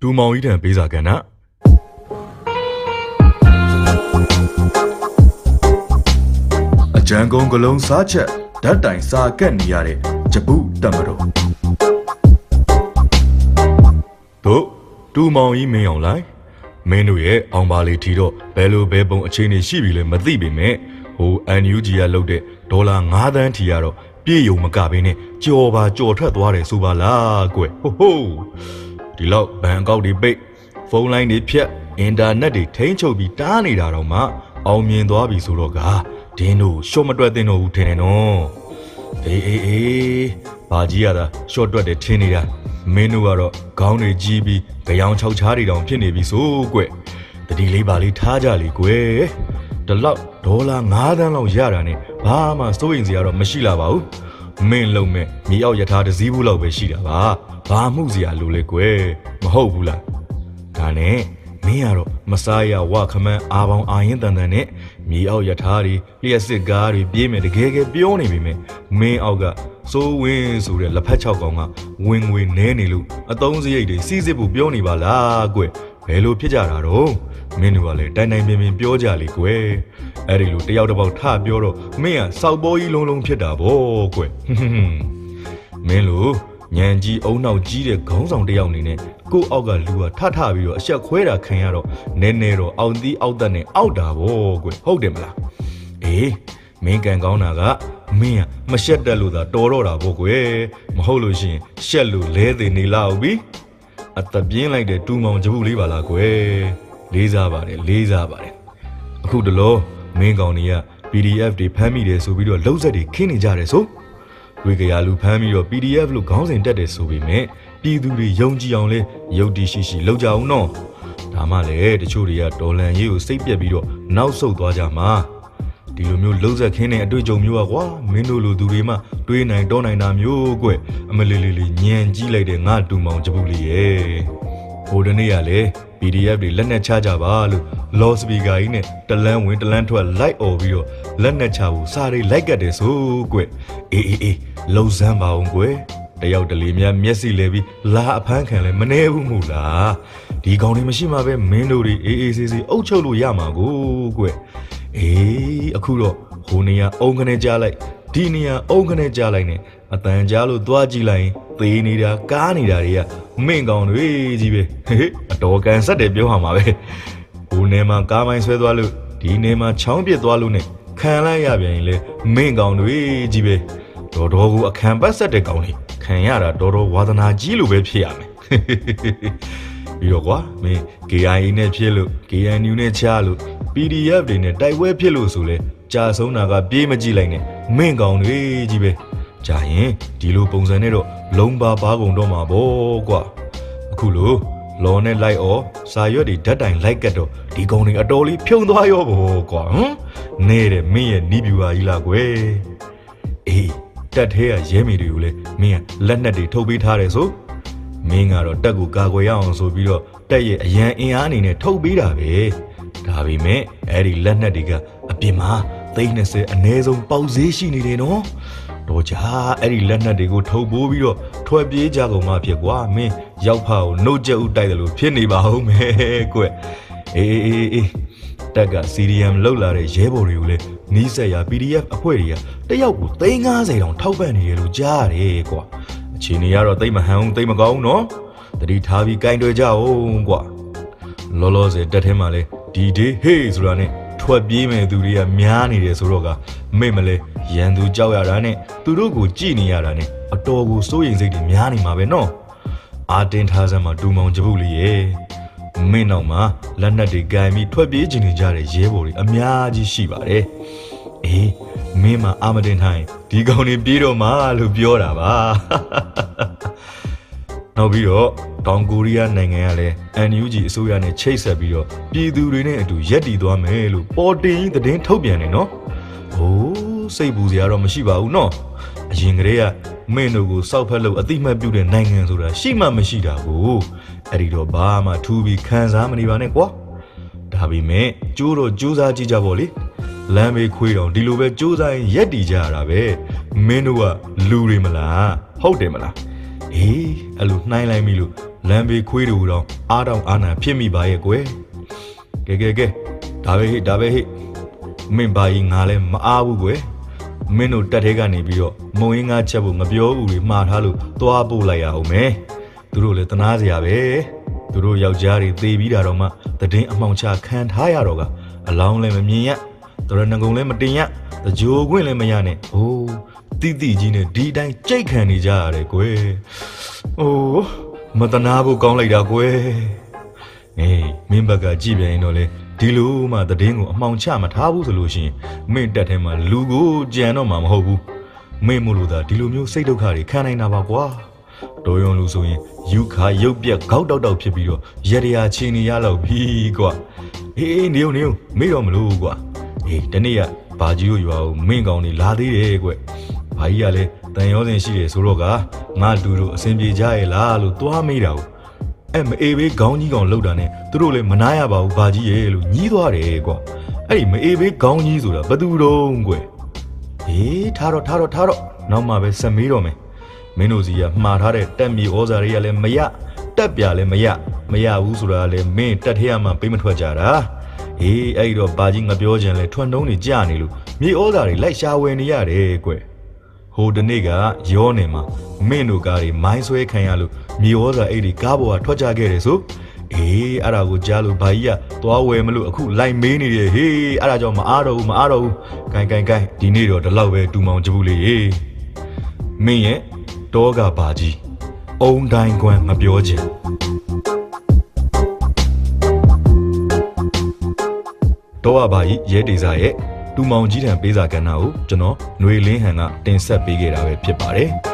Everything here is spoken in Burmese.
ဒူမောင်ကြီးတန်ပေးစာကဏ္ဍအကြံကုန်ကလုံးစားချက်ဓာတ်တိုင်စာကက်နေရတဲ့ဂျပုတမတော်တို့ဒူမောင်ကြီးမင်းအောင်လိုက်မင်းတို့ရဲ့အောင်ပါလေးထီတော့ဘယ်လိုဘဲပုံအခြေအနေရှိပြီလဲမသိပေမဲ့ဟို NUG ကလုတ်တဲ့ဒေါ်လာ9သန်းထီကတော့ ပြည့်ယုံမကဘဲနဲ့ကြော်ပါကြော်ထွက်သွားတယ်ဆိုပါလားကွဟိုဟိုဒီလောက်ဘန်ကောက်တွေပိတ်ဖုန်းလိုင်းတွေဖြတ်အင်တာနက်တွေထိန်းချုပ်ပြီးတားနေတာတော့မှအောင်မြင်သွားပြီဆိုတော့ကဒင်းတို့ရှော့မတွက်တင်တော့ဘူးထင်တယ်နော်အေးအေးအေးဘာကြီးရတာရှော့တွက်တယ်ထင်နေတာမင်းတို့ကတော့ခေါင်းတွေကြီးပြီးကြောင်ချောက်ချားတွေတောင်ဖြစ်နေပြီဆိုကွတတိလေးပါလေးထားကြလေကွ ဒီလောက်ဒေါ်လာ9သန်းလောက်ရတာနဲ့ဘာမှစိုးရင်စရာတော့မရှိလာပါဘူးမင်းလုံးမဲ့မြေအောက်ယထာတစ်စည်းဘူးလောက်ပဲရှိတာပါဘာမှုစရာလိုလဲကွမဟုတ်ဘူးလားဒါနဲ့မင်းကတော့မစားရဝခမန်းအာပေါင်းအာရင်တန်တန်နဲ့မြေအောက်ယထာတွေလျှက်စစ်ကားတွေပြေးမယ်တကယ်ကပြောနေပြီမဲ့မင်းအောက်ကစိုးဝင်းဆိုတဲ့လက်ဖက်ချောက်ကောင်ကဝင်ငွေနဲနေလို့အတုံးစရိတ်တွေစီးစစ်ဖို့ပြောနေပါလားကွ ဘယ်လိုဖြစ်ကြတာတော့မင်းတို့ကလည်းတိုင်တိုင်ပင်ပင်ပြောကြလေကွယ်အဲ့ဒီလိုတယောက်တစ်ပေါက်ထပြောတော့မင်းကစောက်ပေါ်ကြီးလုံးလုံးဖြစ်တာဗောကွယ်ဟွန်းဟွန်းဟွန်းမင်းလိုညံကြီးအုံနောက်ကြီးတဲ့ခေါင်းဆောင်တစ်ယောက်အနေနဲ့ကို့အောက်ကလူကထထပြီးတော့အဆက်ခွဲတာခံရတော့နဲနဲတော့အောက်သီးအောက်သက်နဲ့အောက်တာဗောကွယ်ဟုတ်တယ်မလားအေးမင်းကန်ကောင်းတာကမင်းကမရှက်တက်လို့သာတော်တော့တာဗောကွယ်မဟုတ်လို့ရှိရင်ရှက်လို့လဲသေးနေလောက်ပြီ အသက်ပြင်းလိုက်တဲ့တူမောင်ကြဘူးလေးပါလားကွယ်လေးစားပါတယ်လေးစားပါတယ်အခုတလောမင်းကောင်တွေက PDF တွေဖမ်းမိတယ်ဆိုပြီးတော့လုံးဆက်တွေခင်းနေကြတယ်ဆိုဝေကရလူဖမ်းပြီးတော့ PDF လို့ခေါင်းစဉ်တက်တယ်ဆိုပေမဲ့ပြည်သူတွေယုံကြည်အောင်လဲယုတ်တီရှိရှိလောက်ကြအောင်နော်ဒါမှလည်းတချို့တွေကဒေါ်လန်ရေးကိုစိတ်ပြက်ပြီးတော့နောက်ဆုတ်သွားကြမှာ ဒီလိုမျိုးလုံးဆက်ခင်းတဲ့အတွေ့အကြုံမျိုးอ่ะကွာမင်းတို့လိုသူတွေမှတွေးနိုင်တော့နိုင်တာမျိုးကွအမလီလီလီညံကြီးလိုက်တဲ့ငါတူမောင်ကြပူလေးရဲ့ဟိုတနေ့ကလည်း PDF တွေလက်နက်ချကြပါလို့ law speaker ကြီးနဲ့တလန်းဝင်တလန်းထွက်လိုက်អော်ပြီးတော့လက်နက်ချဖို့စာတွေလိုက်ကတ်တယ်ဆိုကွအေးအေးအေးလုံစမ်းပါအောင်ကွတယောက်တလေများမျက်စိလဲပြီးလာအဖမ်းခံလဲမနေဘူးမို့လားဒီကောင်တွေမရှိမှပဲမင်းတို့တွေအေးအေးဆေးဆေးအုပ်ချုပ်လို့ရမှာကိုကွ အေးအခုတော့ဟိုနေရအုံကနေကြားလိုက်ဒီနေရအုံကနေကြားလိုက်နဲ့အတန်ကြားလို့သွားကြည့်လိုက်ရင်သေးနေတာကားနေတာတွေကမင့်ကောင်တွေကြီးပဲဟေးအတော်ကန်ဆက်တယ်ပြောဟမှာပဲဟိုနေမှာကားမိုင်းဆွဲသွားလို့ဒီနေမှာချောင်းပြစ်သွားလို့ ਨੇ ခံလိုက်ရပြန်ရင်လေမင့်ကောင်တွေကြီးပဲတော်တော်ကိုအခမ်းပတ်ဆက်တဲ့ကောင်တွေခံရတာတော်တော်ဝါသနာကြီးလို့ပဲဖြစ်ရမယ်ပြီးတော့ကွာမင်း KIA နဲ့ဖြစ်လို့ KNU နဲ့ချလို့ PDF တွေနဲ့တိုက်ပွဲဖြစ်လို့ဆိုလဲကြာဆုံးတာကပြေးမကြည့်လိုက်နဲ့မင့်ကောင်တွေကြီးပဲကြာရင်ဒီလိုပုံစံနဲ့တော့လုံးပါပါကုန်တော့မှာပေါ့ကွာအခုလို့လော်နဲ့လိုက်အော်စာရွက်တွေဓာတ်တိုင်လိုက်ကတ်တော့ဒီကောင်တွေအတော်လေးဖြုံသွားရောပေါ့ကွာဟမ်နေတယ်မင်းရဲ့နီးပြူပါကြီးလားကွယ်အေးတက်သေးရရဲမီတွေကိုလည်းမင်းကလက်နက်တွေထုတ်ပေးထားတယ်ဆိုမင်းကတော့တက်ကိုကာကွယ်ရအောင်ဆိုပြီးတော့တက်ရဲ့အရန်အင်အားအနေနဲ့ထုတ်ပေးတာပဲ ဒါပေမဲ့အဲ့ဒီလက်နက်တွေကအပြင်မှာသိန်း20အနည်းဆုံးပေါက်ဈေးရှိနေတယ်နော်တော့ကြာအဲ့ဒီလက်နက်တွေကိုထုတ်ပိုးပြီးတော့ထွက်ပြေးကြကုန်မှဖြစ်ကွာမင်းရောက်ဖာကိုနှုတ်ကြက်ဥတိုက်တယ်လို့ဖြစ်နေပါဦးမယ်ကွအေးအေးအေးအေးတက်က CDM လောက်လာတဲ့ရဲဘော်တွေကိုလည်းနီးစက်ရ PDF အဖွဲ့တွေကတယောက်ကို350တောင်ထောက်ပံ့နေရလို့ကြားရတယ်ကွာအခြေအနေကတော့တိတ်မဟန်အောင်တိတ်မကောင်းနော်တတိထားပြီးကင်တွယ်ကြအောင်ကွာလောလောဆယ်တက်ထဲမှာလဲ ဒီဒေးဟေးဆိုတာနဲ့ထွက်ပြေးမဲ့သူတွေကများနေတယ်ဆိုတော့ကမိတ်မလဲရန်သူကြောက်ရတာနဲ့သူတို့ကိုကြည်နေရတာနဲ့အတော်ကိုစိုးရိမ်စိတ်တွေများနေမှာပဲနော်အာတင်ထားစမ်းမှာဒူမောင်ကြပုတ်လေးရဲ့မင်းနောက်မှာလက်နက်တွေကင်ပြီးထွက်ပြေးချင်နေကြတဲ့ရဲဘော်တွေအများကြီးရှိပါတယ်အေးမင်းမအာမတင်ထိုင်ဒီကောင်တွေပြေးတော့မှလို့ပြောတာပါ နောက်ပြီးတော့တောင်ကိုရီးယားနိုင်ငံကလည်း NUG အစိုးရနဲ့ချိတ်ဆက်ပြီးတော့ပြည်သူတွေနဲ့အတူရက်တည်သွားမယ်လို့ပေါ်တင်ကြီးသတင်းထုတ်ပြန်နေနော်။ဟိုးစိတ်ပူစရာတော့မရှိပါဘူးနော်။အရင်ကတည်းကမင်းတို့ကိုစောက်ဖက်လို့အတိမတ်ပြုတဲ့နိုင်ငံဆိုတာရှိမှမရှိတာကိုအဲ့ဒီတော့ဘာမှထူးပြီးခံစားမနေပါနဲ့ကွာ။ဒါပေမဲ့ကျိုးတော့ကြိုးစားကြည့်ကြပါလေ။လမ်းမေးခွေးတောင်ဒီလိုပဲကြိုးစားရင်ရက်တည်ကြရတာပဲ။မင်းတို့ကလူတွေမလား။ဟုတ်တယ်မလား။ အေးအဲ့လိုနှိုင်းလိုက်ပြီလို့လမ်းဘေးခွေးတူတော့အားတောင်အာနာဖြစ်မိပါရဲ့ကွယ်ကဲကဲကဲဒါပဲဟိဒါပဲဟိမင်းပါရင်ငါလည်းမအားဘူးကွယ်မင်းတို့တက်ထဲကနေပြီးတော့မုံရင်းငါချက်ဖို့မပြောဘူးလေမှားထားလို့သွားပို့လိုက်ရအောင်မယ်သူတို့လည်းတနာစရာပဲသူတို့ယောက်ျားတွေသေပြီးတာတော့မှတည်င်းအမှောင်ချခံထားရတော့ကအလောင်းလည်းမမြင်ရတရဏဂုံလည်းမတင်ရတကြိုခွင့်လည်းမရနဲ့ဟိုး တိတိကြီးနဲ့ဒီအတိုင်းကြိတ်ခံနေကြရတယ်ကွယ်။အိုးမတနာဖို့ကောင်းလိုက်တာကွယ်။အေးမင်းဘက်ကကြည့်ပြန်ရင်တော့လေဒီလိုမှတည်င်းကိုအမှောင်ချမထားဘူးဆိုလို့ရှိရင်မင်းတက်ထဲမှာလူကိုကြံတော့မှာမဟုတ်ဘူး။မင်းမို့လို့သာဒီလိုမျိုးစိတ်ဒုက္ခတွေခံနိုင်တာပါကွာ။တော်ရုံလူဆိုရင်ယူခါရုပ်ပြက်ခေါက်တောက်တောက်ဖြစ်ပြီးတော့ရရရာချင်းနေရတော့ပြီကွာ။အေးနေုံနေုံမေ့တော့မလို့ကွာ။အေးတနေ့ကဘာကြီးတို့ရွာကိုမင်းကောင်နေလာသေးတယ်ကွ။ ဘာကြီးကလည်းတန်ရောစင်ရှိတယ်ဆိုတော့ကငါတူတို့အဆင်ပြေကြရဲ့လားလို့သွားမေးတာကိုအဲ့မအေးဘေးခေါင်းကြီးကောင်လှုပ်တာနဲ့သူတို့လည်းမနာရပါဘူးဘာကြီးရဲ့လို့ညီးသွားတယ်ကွ။အဲ့ဒီမအေးဘေးခေါင်းကြီးဆိုတာဘယ်သူတုံးကွ။အေးထားတော့ထားတော့ထားတော့နောက်မှပဲဆက်မေးတော့မယ်။မင်းတို့စီကမှားထားတဲ့တက်မြေဩဇာတွေကလည်းမရတက်ပြလည်းမရမရဘူးဆိုတာလည်းမင်းတက်ထဲရမှပေးမထွက်ကြတာ။အေးအဲ့ဒီတော့ဘာကြီးငါပြောချင်လဲထွန်းတုံးနေကြနေလို့မြေဩဇာတွေလိုက်ရှာဝယ်နေရတယ်ကွ။ ဟိုတနေ့ကရောနေမှာမင်းတို့ကားတွေမိုင်းဆွဲခံရလို့မြေဩဇာအဲ့ဒီကားပေါ်ကထွက်ကြခဲ့တယ်ဆိုအေးအဲ့ဒါကိုကြားလို့ဘာကြီးကသွားဝယ်မလို့အခုလိုက်မေးနေတယ်ဟေးအဲ့ဒါကြောင့်မအားတော့ဘူးမအားတော့ဘူးဂိုင်ဂိုင်ဂိုင်ဒီနေ့တော့ဒီလောက်ပဲတူမောင်ကြဘူးလေမင်းရဲ့တောကဘာကြီးအုံတိုင်းကွမ်းမပြောချင်တော့ကဘာကြီးရဲဒေစာရဲ့ တူမောင်ကြီးထံပေးစာကဏ္ဍကိုကျွန်တော်ຫນွေလင်းဟန်ကတင်ဆက်ပေးခဲ့တာပဲဖြစ်ပါတယ်